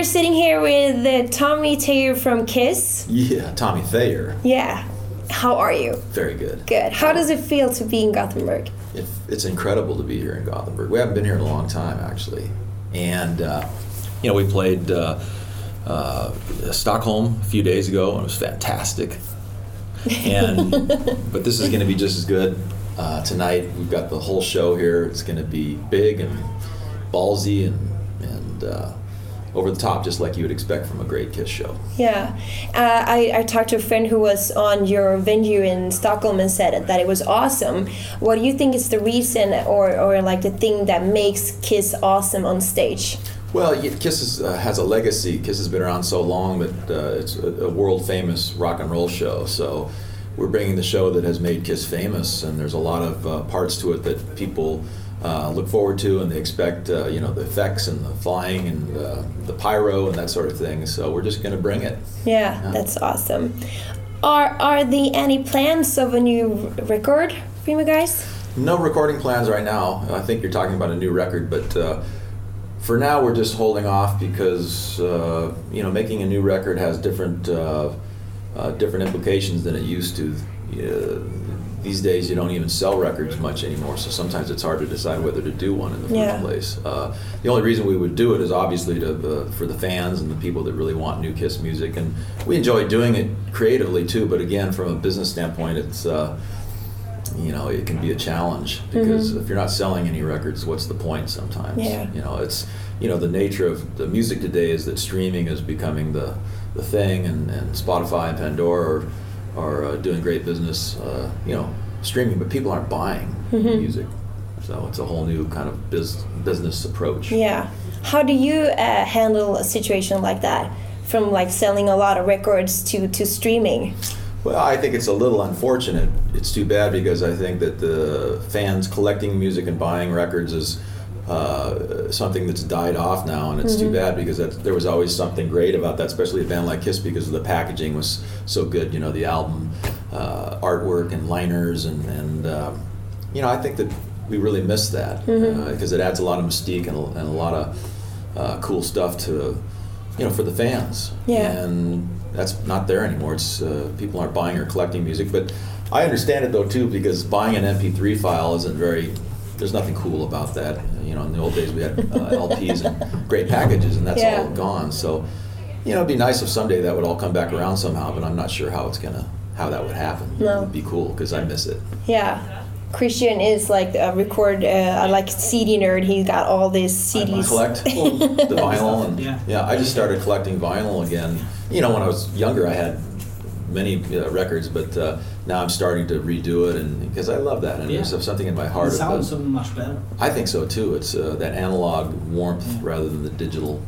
we're sitting here with uh, Tommy Thayer from Kiss. Yeah, Tommy Thayer. Yeah. How are you? Very good. Good. How does it feel to be in Gothenburg? It, it's incredible to be here in Gothenburg. We haven't been here in a long time, actually. And, uh, you know, we played uh, uh, Stockholm a few days ago, and it was fantastic. And, but this is going to be just as good uh, tonight. We've got the whole show here. It's going to be big and ballsy and, and uh, over the top, just like you would expect from a great Kiss show. Yeah, uh, I, I talked to a friend who was on your venue in Stockholm and said that it was awesome. What do you think is the reason, or, or like the thing that makes Kiss awesome on stage? Well, Kiss is, uh, has a legacy. Kiss has been around so long that uh, it's a, a world famous rock and roll show. So we're bringing the show that has made Kiss famous, and there's a lot of uh, parts to it that people uh, look forward to, and they expect uh, you know the effects and the flying and uh, the pyro and that sort of thing. So we're just going to bring it. Yeah, Yeah. that's awesome. Are are there any plans of a new record for you guys? No recording plans right now. I think you're talking about a new record, but uh, for now we're just holding off because uh, you know making a new record has different uh, uh, different implications than it used to. These days you don't even sell records much anymore, so sometimes it's hard to decide whether to do one in the first Yeah. place. Uh, the only reason we would do it is obviously to uh, for the fans and the people that really want new Kiss music, and we enjoy doing it creatively too. But again, from a business standpoint, it's uh, you know it can be a challenge because if you're not selling any records what's the point sometimes Yeah. you know it's you know the nature of the music today is that streaming is becoming the the thing and, and spotify and pandora are, are uh, doing great business uh, you know streaming but people aren't buying music so it's a whole new kind of biz, business approach Yeah. How do you uh, handle a situation like that, from like selling a lot of records to to streaming? Well, I think it's a little unfortunate. It's too bad because I think that the fans collecting music and buying records is uh, something that's died off now, and it's too bad because that, there was always something great about that, especially a band like Kiss because the packaging was so good. You know, the album uh, artwork and liners, and and um, you know, I think that we really miss that because it adds a lot of mystique and a, and a lot of uh, cool stuff to you know for the fans. Yeah. And that's not there anymore. It's uh, people aren't buying or collecting music, but I understand it though too because buying an MP3 file isn't very. There's nothing cool about that. You know, in the old days we had uh, LPs and great packages, and that's Yeah. all gone. So, you know, it'd be nice if someday that would all come back around somehow, but I'm not sure how it's gonna how that would happen. No. It would be cool because I miss it. Yeah. Christian is like a record, uh, like CD nerd. He's got all these CDs. collect the vinyl and Yeah. yeah. I just started collecting vinyl again. You know, when I was younger, I had many uh, records, but uh, now I'm starting to redo it, and because I love that, and Yeah. there's something in my heart. It heart. sounds so much better. I think so too. It's uh, that analog warmth rather than the digital.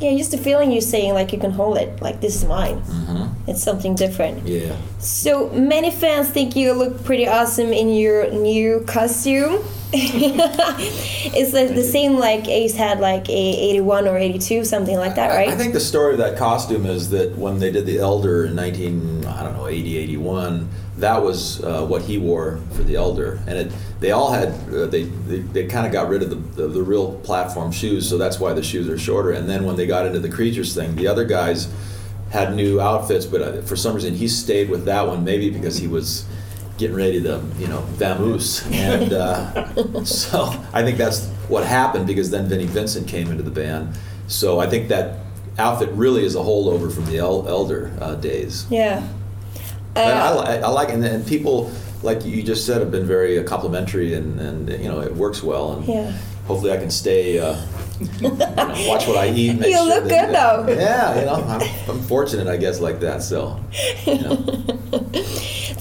Yeah, just the feeling you're saying like you can hold it, like this is mine. hmm It's something different. Yeah. So many fans think you look pretty awesome in your new costume. it's like the same like Ace had like a 81 or 82, something like that, I- right? I, think the story of that costume is that when they did the Elder in 19, I don't know, 80, 81, that was uh, what he wore for the Elder, and it they all had uh, they they, they kind of got rid of the, the the real platform shoes, so that's why the shoes are shorter. And then when they got into the creatures thing, the other guys had new outfits, but uh, for some reason he stayed with that one, maybe because he was getting ready to you know vamoose, and uh, so I think that's what happened because then Vinnie Vincent came into the band. So I think that outfit really is a holdover from the El- Elder uh, days. yeah. But I, Uh, li- I like and, and people like you just said have been very uh, complimentary and, and you know it works well and Yeah. hopefully I can stay uh, you know, watch what I eat. You sure look good, though. Yeah, you know I'm, I'm fortunate I guess like that. So you know.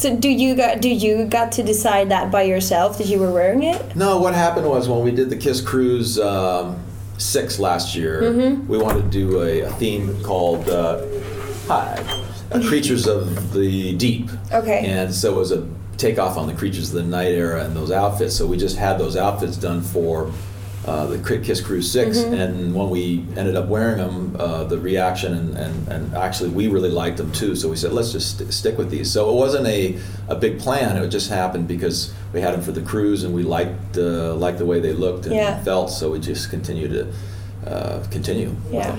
so do you got do you got to decide that by yourself that you were wearing it? No, what happened was when we did the Kiss Cruise um, six last year, Mm-hmm. we wanted to do a, a theme called uh, Hi, uh, Creatures of the Deep. Okay. And so it was a takeoff on the Creatures of the Night era and those outfits. So we just had those outfits done for uh, the Cri- Kiss Cruise 6. Mm-hmm. And when we ended up wearing them, uh, the reaction and, and, and actually we really liked them too. So we said, let's just st- stick with these. So it wasn't a, a big plan. It just happened because we had them for the cruise and we liked, uh, liked the way they looked and Yeah. felt. So we just continued to uh, continue. with Yeah.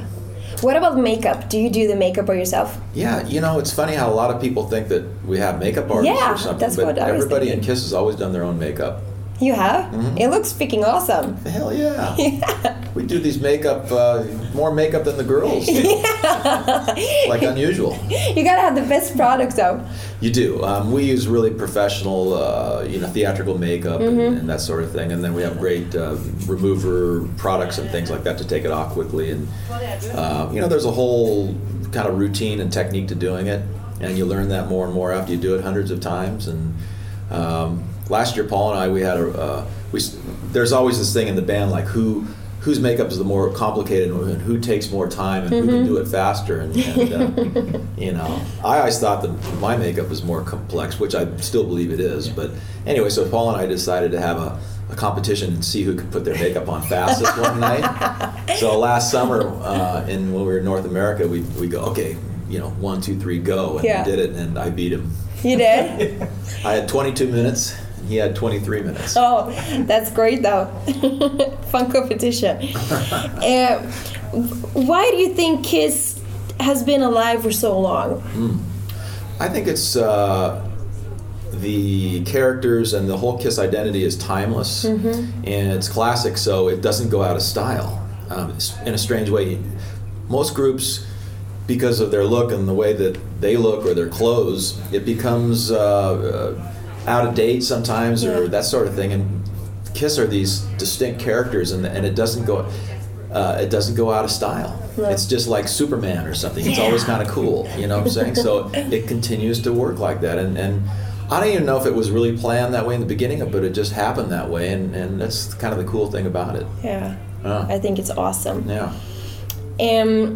What about makeup? Do you do the makeup by yourself? Yeah, you know, it's funny how a lot of people think that we have makeup artists Yeah, or something, that's but what I was everybody in. Kiss has always done their own makeup. You have? Mm-hmm. It looks freaking awesome. Hell yeah. We do these makeup, uh, more makeup than the girls. do. like unusual. You gotta have the best product though. You do. Um, we use really professional, uh, you know, theatrical makeup and, and that sort of thing, and then we have great uh, remover products and things like that to take it off quickly. And uh, you know, there's a whole kind of routine and technique to doing it, and you learn that more and more after you do it hundreds of times. And um, last year, Paul and I, we had a uh, we. There's always this thing in the band like who. Whose makeup is the more complicated and who takes more time and who can do it faster? And, and uh, you know, I always thought that my makeup was more complex, which I still believe it is. But anyway, so Paul and I decided to have a, a competition and see who could put their makeup on fastest one night. So last summer, uh, in when we were in North America, we we go okay, you know, one, two, three, go, and Yeah. we did it, and I beat him. You did? I had 22 minutes, he had 23 minutes. oh, that's great though. Fun competition. uh, why do you think Kiss has been alive for so long? I think it's uh, the characters and the whole Kiss identity is timeless and it's classic, so it doesn't go out of style. Um, in a strange way, most groups, because of their look and the way that they look or their clothes, it becomes uh, uh, out of date sometimes or that sort of thing. And Kiss are these distinct characters, and, and it doesn't go. Uh, it doesn't go out of style. It's just like Superman or something. It's always kind of cool, you know what I'm saying? So it continues to work like that. And, and I don't even know if it was really planned that way in the beginning, but it just happened that way. And, and that's kind of the cool thing about it. Yeah, I think it's awesome. yeah. Um,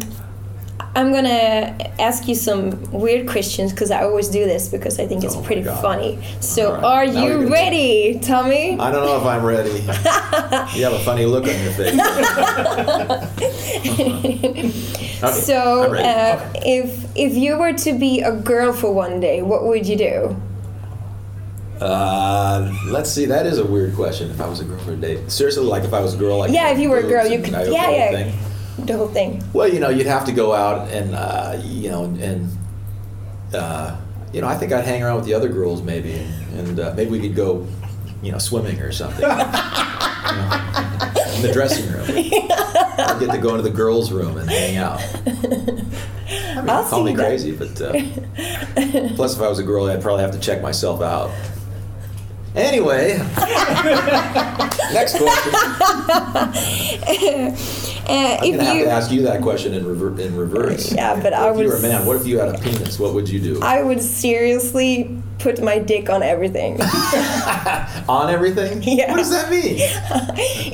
I'm gonna ask you some weird questions because I always do this because I think it's Oh pretty funny. So, right. are Now you ready, Tommy? I don't know if I'm ready. you have a funny look on your face. Okay, so, uh, Okay. if if you were to be a girl for one day, what would you do? Uh, let's see. That is a weird question. If I was a girl for a date, seriously, like if I was a girl, like Yeah, if you were a girl, you could- yeah, yeah. thing. The whole thing. Well, you know, you'd have to go out and uh, you know, and uh, you know, I think I'd hang around with the other girls maybe, and uh, maybe we could go, you know, swimming or something. you know, in the dressing room. I'd get to go into the girls' room and hang out. I mean, I'll call me that. crazy, but uh, plus, if I was a girl, I'd probably have to check myself out. Anyway, next question. Uh, I'm if gonna have to ask you that question in, rever- in reverse. Yeah, but what I if you were a man? What if you had a penis? What would you do? I would seriously put my dick on everything. On everything? Yeah. What does that mean?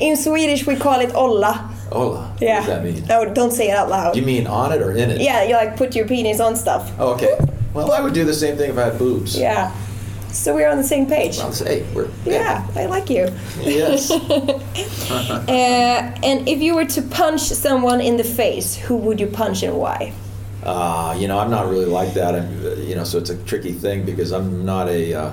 In Swedish, we call it olla. Hola. Yeah. What does that mean? No, don't say it out loud. You mean on it or in it? yeah, you like put your penis on stuff. Oh, okay. Well, I would do the same thing if I had boobs. Yeah. So we're on the same page. Hey, we're Yeah, I like you. Yes. Uh, and if you were to punch someone in the face, who would you punch and why? Uh, you know, I'm not really like that. I'm, you know, so it's a tricky thing because I'm not a, uh,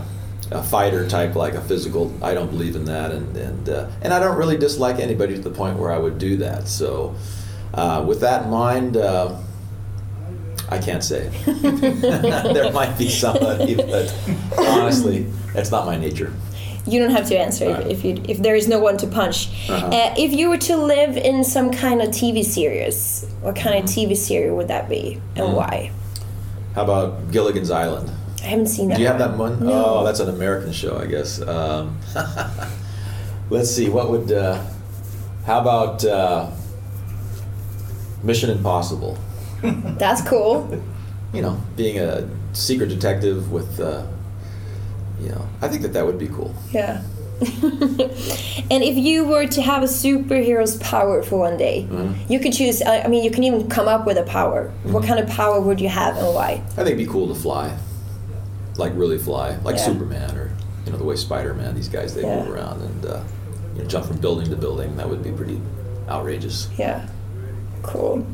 a fighter type, like a physical. I don't believe in that, and and uh, and I don't really dislike anybody to the point where I would do that. So, uh, with that in mind, uh, I can't say. there might be somebody, but honestly, that's not my nature. You don't have to answer if, Right. if you if there is no one to punch. Uh-huh. Uh, if you were to live in some kind of TV series, what kind of TV series would that be and Mm. why? How about Gilligan's Island? I haven't seen that. Do you have that one? No. Oh, that's an American show, I guess. Um, let's see. What would? Uh, how about uh, Mission Impossible? That's cool. You know, being a secret detective with. Uh, you know, I think that that would be cool. Yeah. and if you were to have a superhero's power for one day, Mm-hmm. you could choose. I mean, you can even come up with a power. What Mm-hmm. kind of power would you have and why? I think it'd be cool to fly, like really fly, like Yeah. Superman or you know the way Spider-Man. These guys they Yeah. move around and uh, you know jump from building to building. That would be pretty outrageous. Yeah. Cool.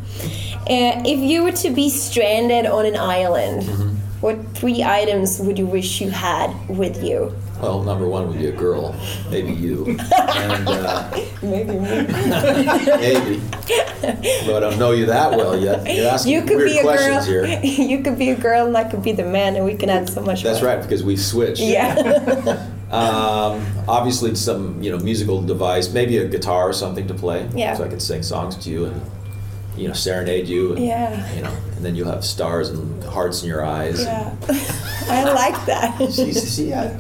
Uh, if you were to be stranded on an island, Mm-hmm. what three items would you wish you had with you? Well, number one would be a girl, maybe you, and uh, Maybe me. maybe. But I don't know you that well yet. You're asking You could weird be a questions girl. here. You could be a girl, and I could be the man, and we can add so much. That's fun. right, because we switched. Yeah. Um, obviously, some you know musical device, maybe a guitar or something to play. Yeah. So I could sing songs to you and you know serenade you. And, Yeah. You know, and then you'll have stars and hearts in your eyes. yeah. I like that. Jesus, yeah.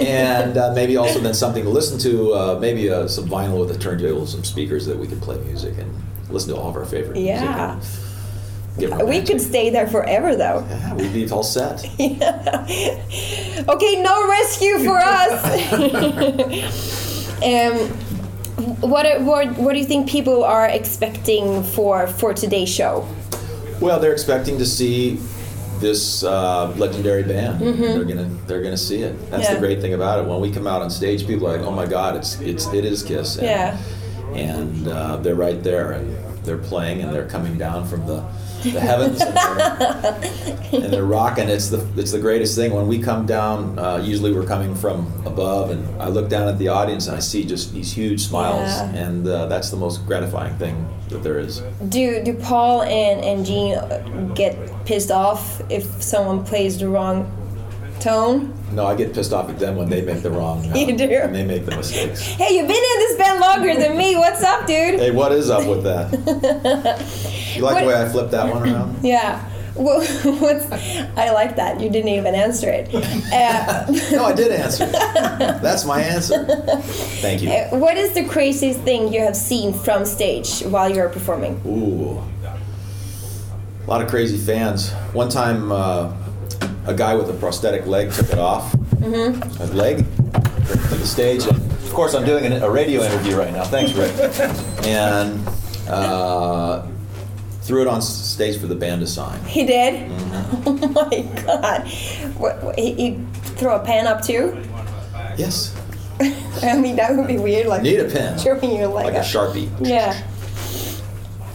and uh, maybe also then something to listen to, uh, maybe uh, some vinyl with a turntable, some speakers that we can play music and listen to all of our favorite Yeah. music. We could stay there forever, though. Yeah, we'd be all set. Okay, no rescue for us. um, what, what what do you think people are expecting for for today's show? Well, they're expecting to see this uh, legendary band. They're gonna they're gonna see it. That's Mm-hmm. Yeah. the great thing about it. When we come out on stage, people are like, "Oh my God, it's it's it is Kiss." And, Yeah. And uh, they're right there, and they're playing, and they're coming down from the, the heavens, and they're, and they're rocking. It's the it's the greatest thing when we come down. Uh, usually, we're coming from above, and I look down at the audience, and I see just these huge smiles, Yeah. and uh, that's the most gratifying thing that there is. Do do Paul and and Gene get pissed off if someone plays the wrong tone? No, I get pissed off at them when they make the wrong. Uh, You do? When they make the mistakes. Hey, you've been in this band longer than me. What's up, dude? Hey, what is up with that? You like What- the way I flipped that one around? Yeah. Well, what's, I like that. You didn't even answer it. Uh, No, I did answer. it. That's my answer. Thank you. uh, what is the craziest thing you have seen from stage while you're performing? Ooh, a lot of crazy fans. One time, uh, a guy with a prosthetic leg took it off. Mm-hmm. A leg to the stage. And of course, I'm doing an, a radio interview right now. Thanks, Rick. and uh, threw it on stage for the band to sign. He did? Mm-hmm. Oh my god. What, what, he, he throw a pen up too? Yes. I mean, that would be weird. Like Need a pen. Showing your leg Like a up. sharpie. Yeah.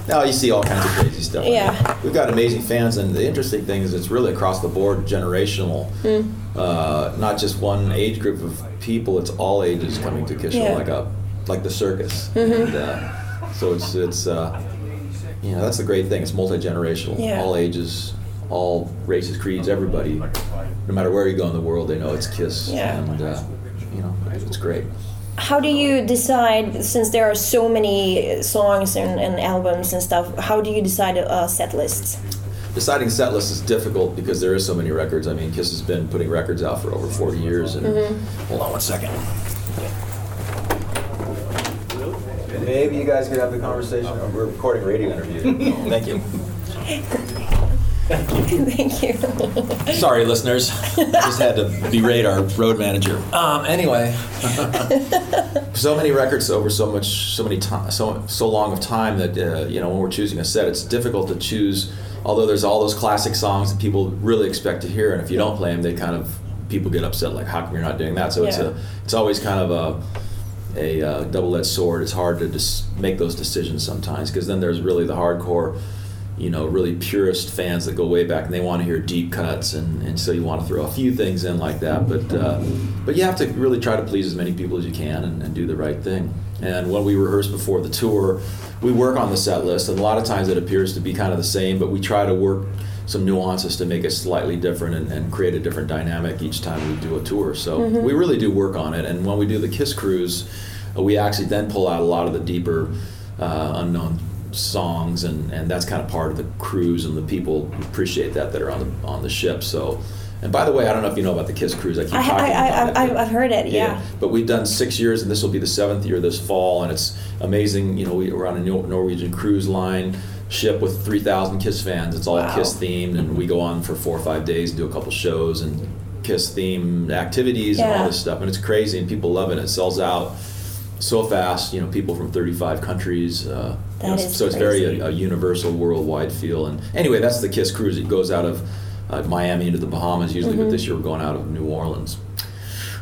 Now you see all kinds of crazy stuff. Yeah. We've got amazing fans, and the interesting thing is it's really across the board, generational. Hmm. Uh, not just one age group of people; it's all ages coming to Kiss Show, Yeah. Mm-hmm. like a like the circus. And, uh, so it's it's uh, you know that's the great thing. It's multi generational, Yeah. all ages, all races, creeds, everybody. No matter where you go in the world, they know it's Kiss, Yeah. and uh, you know it's great. How do you decide, since there are so many songs and, and albums and stuff, how do you decide a set list? Deciding set list is difficult because there is so many records. I mean, Kiss has been putting records out for over 40 years. And hold on one second. Maybe you guys could have the conversation. Oh, We're recording a radio interview. Thank you. Thank you. Sorry, listeners. I just had to berate our road manager. Um, anyway, so many records over so much, so many time, so so long of time that uh, you know when we're choosing a set, it's difficult to choose. Although there's all those classic songs that people really expect to hear, and if you don't play them, they kind of people get upset. Like, how come you're not doing that? So it's a it's always kind of a a uh, double-edged sword. It's hard to just make those decisions sometimes because then there's really the hardcore, you know, really purist fans that go way back and they want to hear deep cuts, and, and so you want to throw a few things in like that. But uh, but you have to really try to please as many people as you can and, and do the right thing. And when we rehearse before the tour, we work on the set list, and a lot of times it appears to be kind of the same, but we try to work some nuances to make it slightly different and, and create a different dynamic each time we do a tour. So we really do work on it. And when we do the Kiss Cruise, uh, we actually then pull out a lot of the deeper, uh, unknown songs, and, and that's kind of part of the cruise, and the people appreciate that that are on the on the ship. So. And by the way, I don't know if you know about the Kiss Cruise. I keep I, talking I, about it. I, but- I, I've heard it, yeah. but we've done six years, and this will be the seventh year this fall, and it's amazing. You know, we, we're on a Nor- Norwegian cruise line ship with 3,000 Kiss fans. It's all Wow. Kiss themed, and we go on for four or five days and do a couple shows and Kiss themed activities and all this stuff. And it's crazy, and people love it. It sells out so fast. You know, people from 35 countries. Uh, you know, is so it's very a, a universal, worldwide feel. And anyway, that's the Kiss cruise. It goes out of uh, Miami into the Bahamas usually, Mm-hmm. but this year we're going out of New Orleans.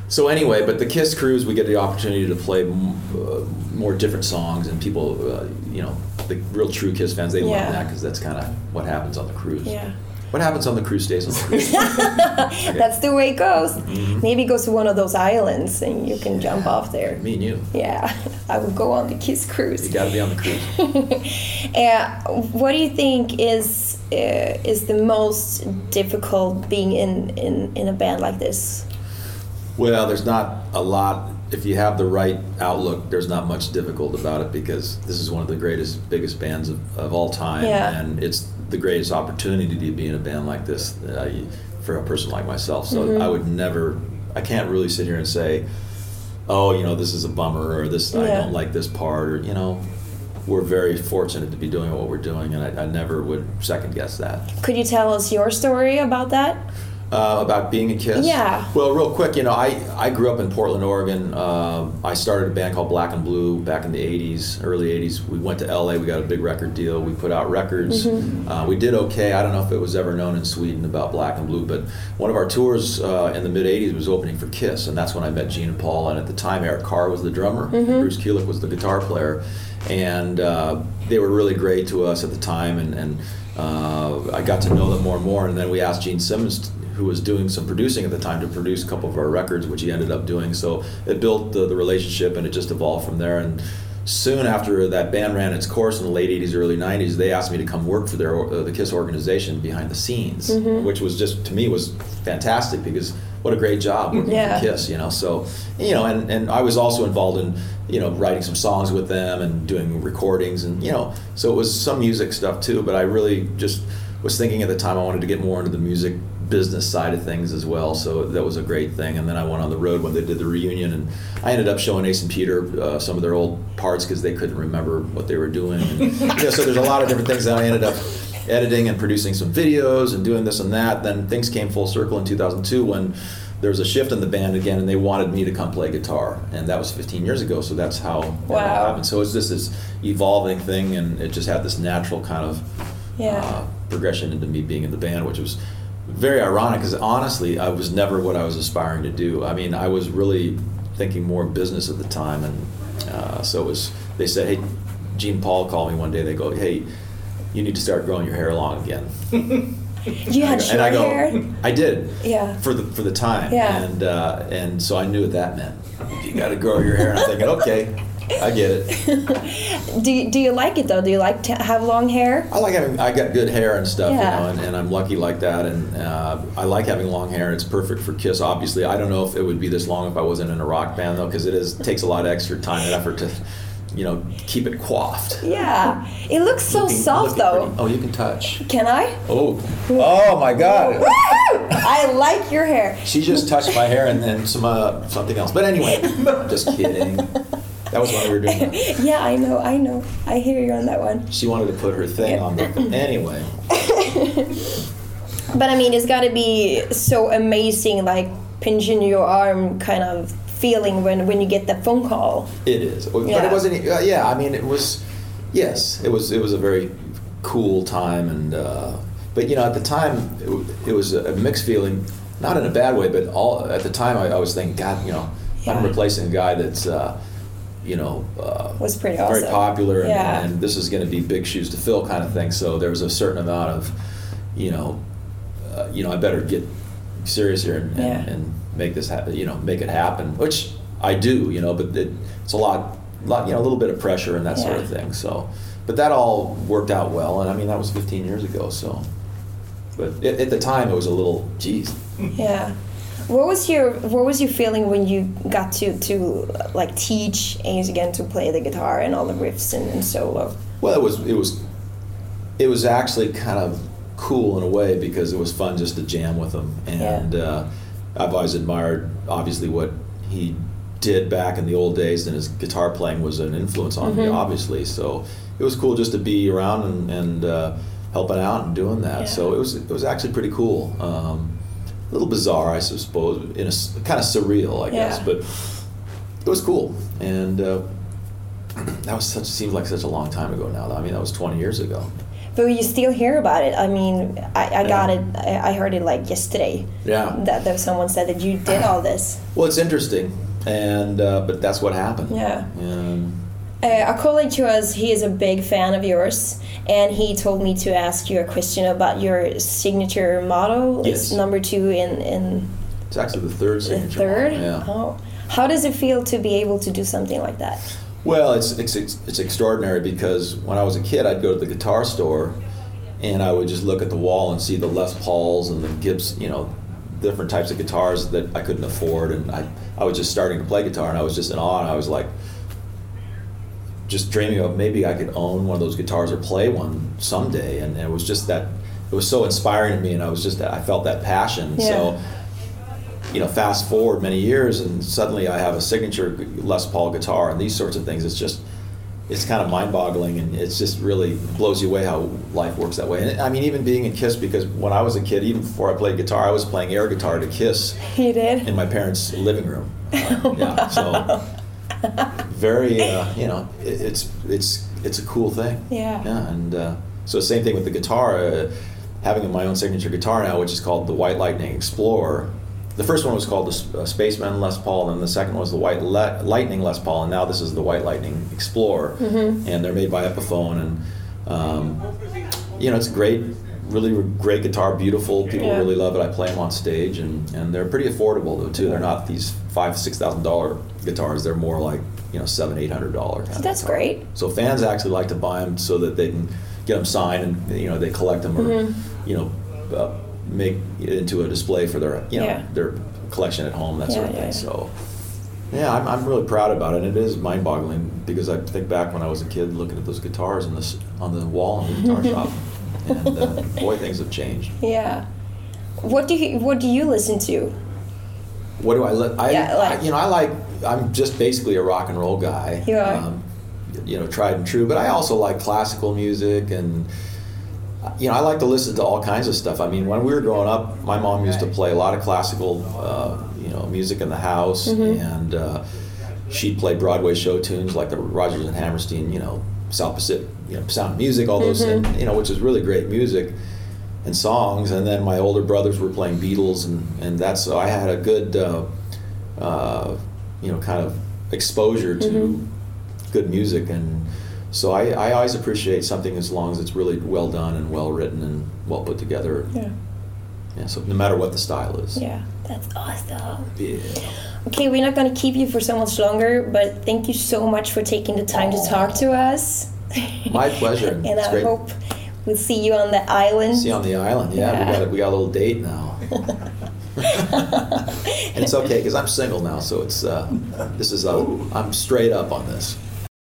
So anyway, but the Kiss cruise, we get the opportunity to play m- uh, more different songs, and people, uh, you know, the real true Kiss fans, they Yeah. love that because that's kind of what happens on the cruise. Yeah. What happens on the cruise stays on the cruise. That's the way it goes. Mm-hmm. Maybe go to one of those islands and you can jump off there. Me and you. Yeah, I would go on the Kiss cruise. You got to be on the cruise. Uh, what do you think is uh, is the most difficult being in, in, in a band like this? Well, there's not a lot. If you have the right outlook, there's not much difficult about it because this is one of the greatest, biggest bands of, of all time, Yeah. and it's the greatest opportunity to be in a band like this uh, for a person like myself. So Mm-hmm. I would never, I can't really sit here and say, oh, you know, this is a bummer or this I don't like this part or you know. We're very fortunate to be doing what we're doing, and I, I never would second guess that. Could you tell us your story about that? Uh, about being a Kiss? Yeah. Well, real quick, you know, I, I grew up in Portland, Oregon. Uh, I started a band called Black and Blue back in the 80s, early 80s. We went to LA, we got a big record deal. We put out records. Mm-hmm. Uh, we did okay. I don't know if it was ever known in Sweden about Black and Blue, but one of our tours uh, in the mid 80s was opening for Kiss, and that's when I met Gene and Paul. And at the time, Eric Carr was the drummer, Mm-hmm. Bruce Kulick was the guitar player. And uh, they were really great to us at the time, and, and uh, I got to know them more and more. And then we asked Gene Simmons who was doing some producing at the time to produce a couple of our records, which he ended up doing. So it built the, the relationship and it just evolved from there. And soon after that band ran its course in the late 80s, early 90s, they asked me to come work for their uh, the Kiss organization behind the scenes, which was just to me was fantastic because what a great job working Yeah. for Kiss, you know. So you know, and, and I was also involved in you know writing some songs with them and doing recordings and you know, so it was some music stuff too. But I really just was thinking at the time I wanted to get more into the music business side of things as well. So that was a great thing. And then I went on the road when they did the reunion, and I ended up showing Ace and Peter uh, some of their old parts because they couldn't remember what they were doing. And, you know, so there's a lot of different things that I ended up editing and producing some videos and doing this and that. Then things came full circle in 2002 when there was a shift in the band again, and they wanted me to come play guitar, and that was 15 years ago. So that's how that all happened. So it's just this evolving thing, and it just had this natural kind of Yeah. uh, progression into me being in the band, which was very ironic because honestly, I was never what I was aspiring to do. I mean, I was really thinking more business at the time, and uh, so it was. They said, "Hey, Gene Paul called me one day. They go, hey." You need to start growing your hair long again. You had short and I go, hair. I did. Yeah. For the for the time. Yeah. And uh, and so I knew what that meant. You got to grow your hair. And I'm thinking, okay, I get it. Do you, do you like it though? Do you like to have long hair? I like having. I got good hair and stuff, Yeah. you know, and, and I'm lucky like that. And uh, I like having long hair. It's perfect for Kiss. Obviously, I don't know if it would be this long if I wasn't in a rock band though, because it is takes a lot of extra time and effort to, you know, keep it coiffed. Yeah. It looks so Looking- soft though. pretty- Oh, you can touch. Can I? Oh. Oh my God. I like your hair. She just touched my hair and then some uh, something else. But anyway, just kidding. That was when we were doing that. Yeah, I know, I know. I hear you on that one. She wanted to put her thing on the. Anyway, But I mean, it's got to be so amazing, like pinching your arm kind of feeling when when you get that phone call. it is. But Yeah. it wasn't. Uh, yeah, I mean, it was. Yes, it was. It was a very cool time, and uh, but you know, at the time, it, it was a mixed feeling. Not in a bad way, but all at the time, I, I was thinking, God, you know, I'm replacing a guy that's. Uh, you know, uh, Was pretty very awesome. popular, and, Yeah. and this is going to be big shoes to fill, kind of thing. So there was a certain amount of, you know, uh, you know, I better get serious here and, and, Yeah. and make this happen. You know, make it happen, which I do. You know, but it, it's a lot, lot, you know, a little bit of pressure and that sort of thing. So, but that all worked out well, and I mean that was 15 years ago. So, but at, at the time it was a little, geez, Yeah. What was your What was your feeling when you got to to like teach Ace again to play the guitar and all the riffs and, and solo? Well, it was it was it was actually kind of cool in a way because it was fun just to jam with him, and uh, I've always admired obviously what he did back in the old days, and his guitar playing was an influence on me, Mhm. obviously. So it was cool just to be around and, and uh, helping out and doing that. Yeah. So it was it was actually pretty cool. Um, a little bizarre, I suppose, in a kind of surreal, I guess, Yeah. but it was cool, and uh, that was such seems like such a long time ago now. I mean, that was 20 years ago. But you still hear about it. I mean, I, I got it. I, I heard it like yesterday. Yeah. That there someone said that you did all this. Well, it's interesting, and uh, but that's what happened. Yeah. And Uh, a colleague to us, he is a big fan of yours, and he told me to ask you a question about your signature model. Yes. It's number two in in It's actually the third the signature. third. model, Yeah. Oh, how does it feel to be able to do something like that? Well, it's, it's it's it's extraordinary because when I was a kid, I'd go to the guitar store, and I would just look at the wall and see the Les Pauls and the Gibbs, you know, different types of guitars that I couldn't afford, and I I was just starting to play guitar, and I was just in awe, and I was like, just dreaming of maybe I could own one of those guitars or play one someday, and, it was just that it was so inspiring to me, and I was just I felt that passion, Yeah. so you know, fast forward many years, and suddenly I have a signature Les Paul guitar, and these sorts of things. It's just, it's kind of mind-boggling, and it's just really blows you away how life works that way. And I mean, even being in Kiss, because when I was a kid, even before I played guitar, I was playing air guitar to Kiss You did. in my parents' living room. Uh, yeah, so very, uh, you know, it, it's it's it's a cool thing. Yeah. Yeah, and uh, so same thing with the guitar. Uh, having my own signature guitar now, which is called the White Lightning Explorer. The first one was called the uh, Spaceman Les Paul, and then the second was the White Le- Lightning Les Paul, and now this is the White Lightning Explorer. Mm-hmm. And they're made by Epiphone, and um, you know it's great, really great guitar, beautiful. People Yeah. really love it. I play them on stage, and, and they're pretty affordable though too. They're not these five six thousand dollar guitars. They're more like you know seven eight hundred dollar. That's great. So fans actually like to buy them so that they can get them signed and you know they collect them or Mm-hmm. you know uh, make it into a display for their you know Yeah. their collection at home that sort of Yeah, thing. yeah, yeah. So yeah, I'm, I'm really proud about it. And It is mind-boggling because I think back when I was a kid looking at those guitars in this on the wall in the guitar shop, and uh, boy, things have changed. Yeah. What do you What do you listen to? What do I li- I, Yeah, like- I- you know I like I'm just basically a rock and roll guy. You are. Um, you know, tried and true, but I also like classical music and you know I like to listen to all kinds of stuff. I mean, when we were growing up, my mom used to play a lot of classical uh, you know music in the house, Mm-hmm. and uh, she'd play Broadway show tunes like the Rodgers and Hammerstein, you know, South Pacific, you know, Sound Music, all those, Mm-hmm. and, you know, which is really great music and songs. And then my older brothers were playing Beatles, and and that's so I had a good, uh, uh, you know, kind of exposure to Mm-hmm. good music, and so I, I always appreciate something as long as it's really well done and well written and well put together. Yeah. Yeah, so no matter what the style is. Yeah. That's awesome. Yeah. Okay, we're not going to keep you for so much longer, but thank you so much for taking the time to talk to us. My pleasure. and It's I great. hope we'll see you on the island. See you on the island. Yeah, Yeah. we got a, we got a little date now. and it's okay because I'm single now, so it's uh, this is uh, I'm straight up on this.